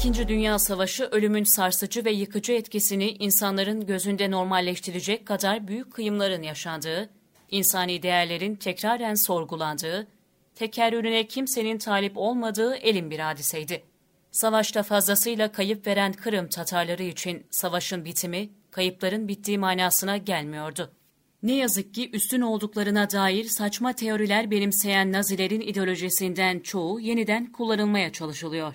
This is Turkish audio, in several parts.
İkinci Dünya Savaşı ölümün sarsıcı ve yıkıcı etkisini insanların gözünde normalleştirecek kadar büyük kıyımların yaşandığı, insani değerlerin tekraren sorgulandığı, tekerrürüne kimsenin talip olmadığı elin bir hadiseydi. Savaşta fazlasıyla kayıp veren Kırım Tatarları için savaşın bitimi, kayıpların bittiği manasına gelmiyordu. Ne yazık ki üstün olduklarına dair saçma teoriler benimseyen Nazilerin ideolojisinden çoğu yeniden kullanılmaya çalışılıyor.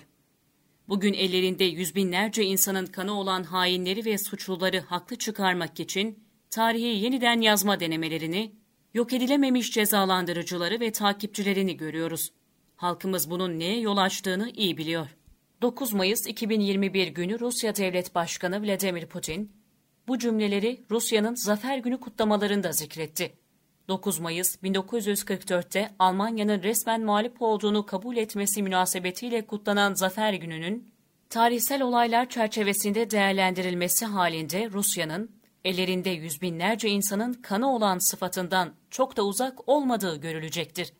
Bugün ellerinde yüz binlerce insanın kanı olan hainleri ve suçluları haklı çıkarmak için tarihi yeniden yazma denemelerini, yok edilememiş cezalandırıcıları ve takipçilerini görüyoruz. Halkımız bunun neye yol açtığını iyi biliyor. 9 Mayıs 2021 günü Rusya Devlet Başkanı Vladimir Putin, bu cümleleri Rusya'nın Zafer Günü kutlamalarında zikretti. 9 Mayıs 1944'te Almanya'nın resmen mağlup olduğunu kabul etmesi münasebetiyle kutlanan Zafer Günü'nün tarihsel olaylar çerçevesinde değerlendirilmesi halinde Rusya'nın ellerinde yüz binlerce insanın kanı olan sıfatından çok da uzak olmadığı görülecektir.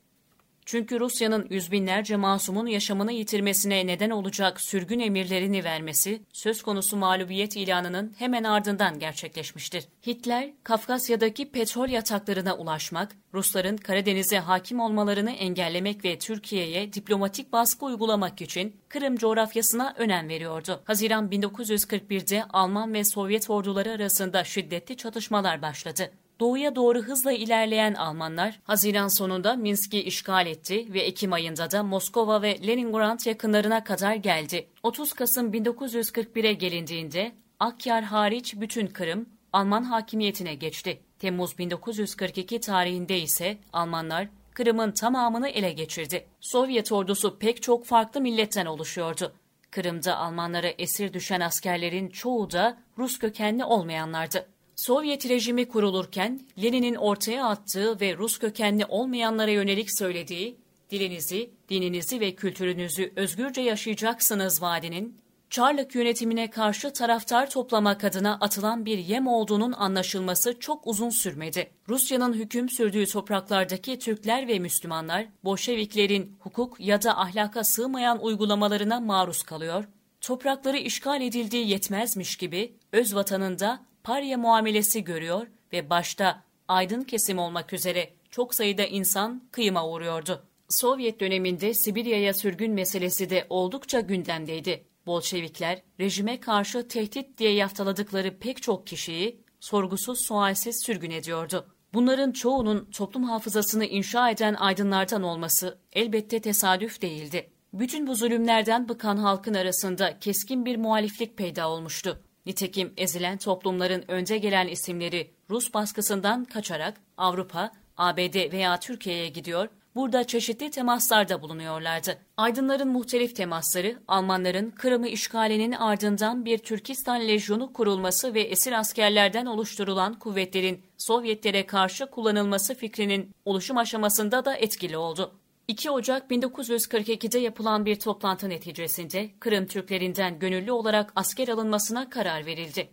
Çünkü Rusya'nın yüz binlerce masumun yaşamını yitirmesine neden olacak sürgün emirlerini vermesi, söz konusu mağlubiyet ilanının hemen ardından gerçekleşmiştir. Hitler, Kafkasya'daki petrol yataklarına ulaşmak, Rusların Karadeniz'e hakim olmalarını engellemek ve Türkiye'ye diplomatik baskı uygulamak için Kırım coğrafyasına önem veriyordu. Haziran 1941'de Alman ve Sovyet orduları arasında şiddetli çatışmalar başladı. Doğuya doğru hızla ilerleyen Almanlar, Haziran sonunda Minsk'i işgal etti ve Ekim ayında da Moskova ve Leningrad yakınlarına kadar geldi. 30 Kasım 1941'e gelindiğinde Akyar hariç bütün Kırım Alman hakimiyetine geçti. Temmuz 1942 tarihinde ise Almanlar Kırım'ın tamamını ele geçirdi. Sovyet ordusu pek çok farklı milletten oluşuyordu. Kırım'da Almanlara esir düşen askerlerin çoğu da Rus kökenli olmayanlardı. Sovyet rejimi kurulurken Lenin'in ortaya attığı ve Rus kökenli olmayanlara yönelik söylediği dilinizi, dininizi ve kültürünüzü özgürce yaşayacaksınız vaadinin Çarlık yönetimine karşı taraftar toplamak adına atılan bir yem olduğunun anlaşılması çok uzun sürmedi. Rusya'nın hüküm sürdüğü topraklardaki Türkler ve Müslümanlar, Bolşeviklerin hukuk ya da ahlaka sığmayan uygulamalarına maruz kalıyor, toprakları işgal edildiği yetmezmiş gibi öz vatanında parya muamelesi görüyor ve başta aydın kesim olmak üzere çok sayıda insan kıyıma uğruyordu. Sovyet döneminde Sibirya'ya sürgün meselesi de oldukça gündemdeydi. Bolşevikler rejime karşı tehdit diye yaftaladıkları pek çok kişiyi sorgusuz sualsiz sürgün ediyordu. Bunların çoğunun toplum hafızasını inşa eden aydınlardan olması elbette tesadüf değildi. Bütün bu zulümlerden bıkan halkın arasında keskin bir muhaliflik peyda olmuştu. Nitekim ezilen toplumların önce gelen isimleri Rus baskısından kaçarak Avrupa, ABD veya Türkiye'ye gidiyor, burada çeşitli temaslarda bulunuyorlardı. Aydınların muhtelif temasları, Almanların Kırım'ı işgalinin ardından bir Türkistan lejyonu kurulması ve esir askerlerden oluşturulan kuvvetlerin Sovyetlere karşı kullanılması fikrinin oluşum aşamasında da etkili oldu. 2 Ocak 1942'de yapılan bir toplantı neticesinde Kırım Türklerinden gönüllü olarak asker alınmasına karar verildi.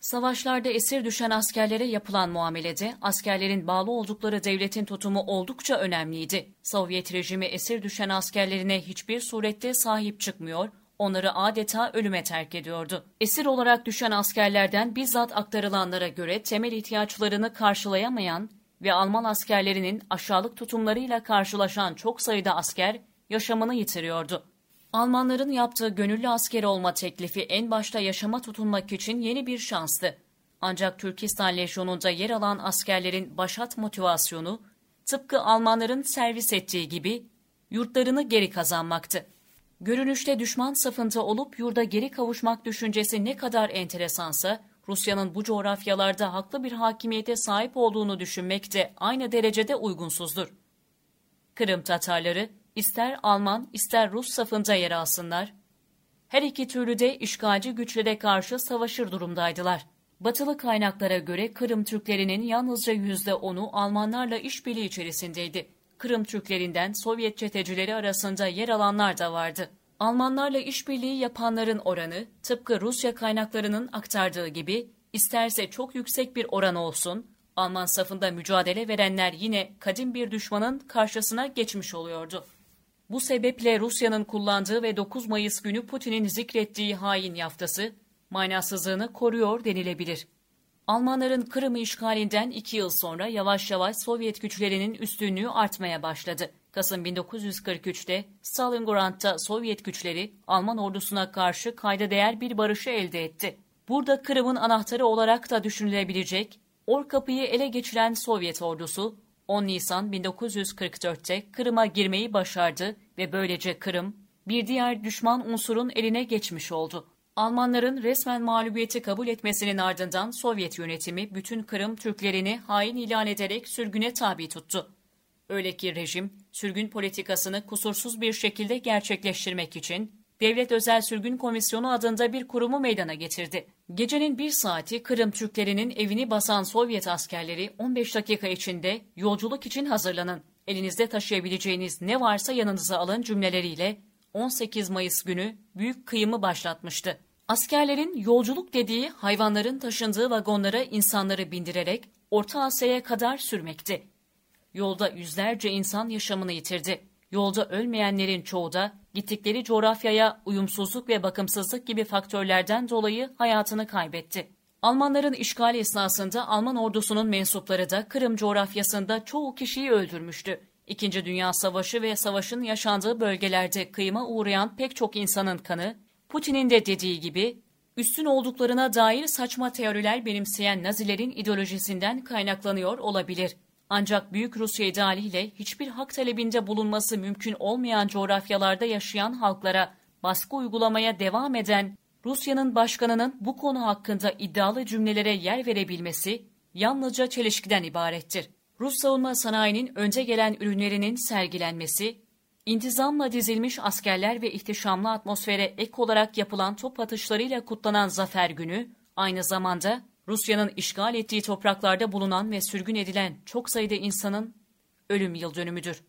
Savaşlarda esir düşen askerlere yapılan muamelede askerlerin bağlı oldukları devletin tutumu oldukça önemliydi. Sovyet rejimi esir düşen askerlerine hiçbir surette sahip çıkmıyor, onları adeta ölüme terk ediyordu. Esir olarak düşen askerlerden bizzat aktarılanlara göre temel ihtiyaçlarını karşılayamayan ve Alman askerlerinin aşağılık tutumlarıyla karşılaşan çok sayıda asker yaşamını yitiriyordu. Almanların yaptığı gönüllü asker olma teklifi en başta yaşama tutunmak için yeni bir şanstı. Ancak Türkistan Lejyonu'nda yer alan askerlerin başat motivasyonu, tıpkı Almanların servis ettiği gibi yurtlarını geri kazanmaktı. Görünüşte düşman safında olup yurda geri kavuşmak düşüncesi ne kadar enteresansa, Rusya'nın bu coğrafyalarda haklı bir hakimiyete sahip olduğunu düşünmek de aynı derecede uygunsuzdur. Kırım Tatarları ister Alman ister Rus safında yer alsınlar, her iki türlü de işgalci güçlere karşı savaşır durumdaydılar. Batılı kaynaklara göre Kırım Türklerinin yalnızca yüzde onu Almanlarla işbirliği içerisindeydi. Kırım Türklerinden Sovyet çetecileri arasında yer alanlar da vardı. Almanlarla işbirliği yapanların oranı tıpkı Rusya kaynaklarının aktardığı gibi isterse çok yüksek bir oran olsun, Alman safında mücadele verenler yine kadim bir düşmanın karşısına geçmiş oluyordu. Bu sebeple Rusya'nın kullandığı ve 9 Mayıs günü Putin'in zikrettiği hain yaftası, manasızlığını koruyor denilebilir. Almanların Kırım'ı işgalinden iki yıl sonra yavaş yavaş Sovyet güçlerinin üstünlüğü artmaya başladı. Kasım 1943'te Stalingrad'da Sovyet güçleri Alman ordusuna karşı kayda değer bir barışı elde etti. Burada Kırım'ın anahtarı olarak da düşünülebilecek Orkapı'yı ele geçiren Sovyet ordusu 10 Nisan 1944'te Kırım'a girmeyi başardı ve böylece Kırım bir diğer düşman unsurun eline geçmiş oldu. Almanların resmen mağlubiyeti kabul etmesinin ardından Sovyet yönetimi bütün Kırım Türklerini hain ilan ederek sürgüne tabi tuttu. Öyle ki rejim sürgün politikasını kusursuz bir şekilde gerçekleştirmek için Devlet Özel Sürgün Komisyonu adında bir kurumu meydana getirdi. Gecenin bir saati Kırım Türklerinin evini basan Sovyet askerleri 15 dakika içinde yolculuk için hazırlanın, elinizde taşıyabileceğiniz ne varsa yanınıza alın cümleleriyle 18 Mayıs günü büyük kıyımı başlatmıştı. Askerlerin yolculuk dediği hayvanların taşındığı vagonlara insanları bindirerek Orta Asya'ya kadar sürmekti. Yolda yüzlerce insan yaşamını yitirdi. Yolda ölmeyenlerin çoğu da gittikleri coğrafyaya uyumsuzluk ve bakımsızlık gibi faktörlerden dolayı hayatını kaybetti. Almanların işgali esnasında Alman ordusunun mensupları da Kırım coğrafyasında çoğu kişiyi öldürmüştü. İkinci Dünya Savaşı ve savaşın yaşandığı bölgelerde kıyıma uğrayan pek çok insanın kanı, Putin'in de dediği gibi, üstün olduklarına dair saçma teoriler benimseyen Nazilerin ideolojisinden kaynaklanıyor olabilir. Ancak Büyük Rusya idealiyle hiçbir hak talebinde bulunması mümkün olmayan coğrafyalarda yaşayan halklara baskı uygulamaya devam eden Rusya'nın başkanının bu konu hakkında iddialı cümlelere yer verebilmesi yalnızca çelişkiden ibarettir. Rus savunma sanayinin önce gelen ürünlerinin sergilenmesi, intizamla dizilmiş askerler ve ihtişamlı atmosfere ek olarak yapılan top atışlarıyla kutlanan Zafer Günü, aynı zamanda Rusya'nın işgal ettiği topraklarda bulunan ve sürgün edilen çok sayıda insanın ölüm yıl dönümüdür.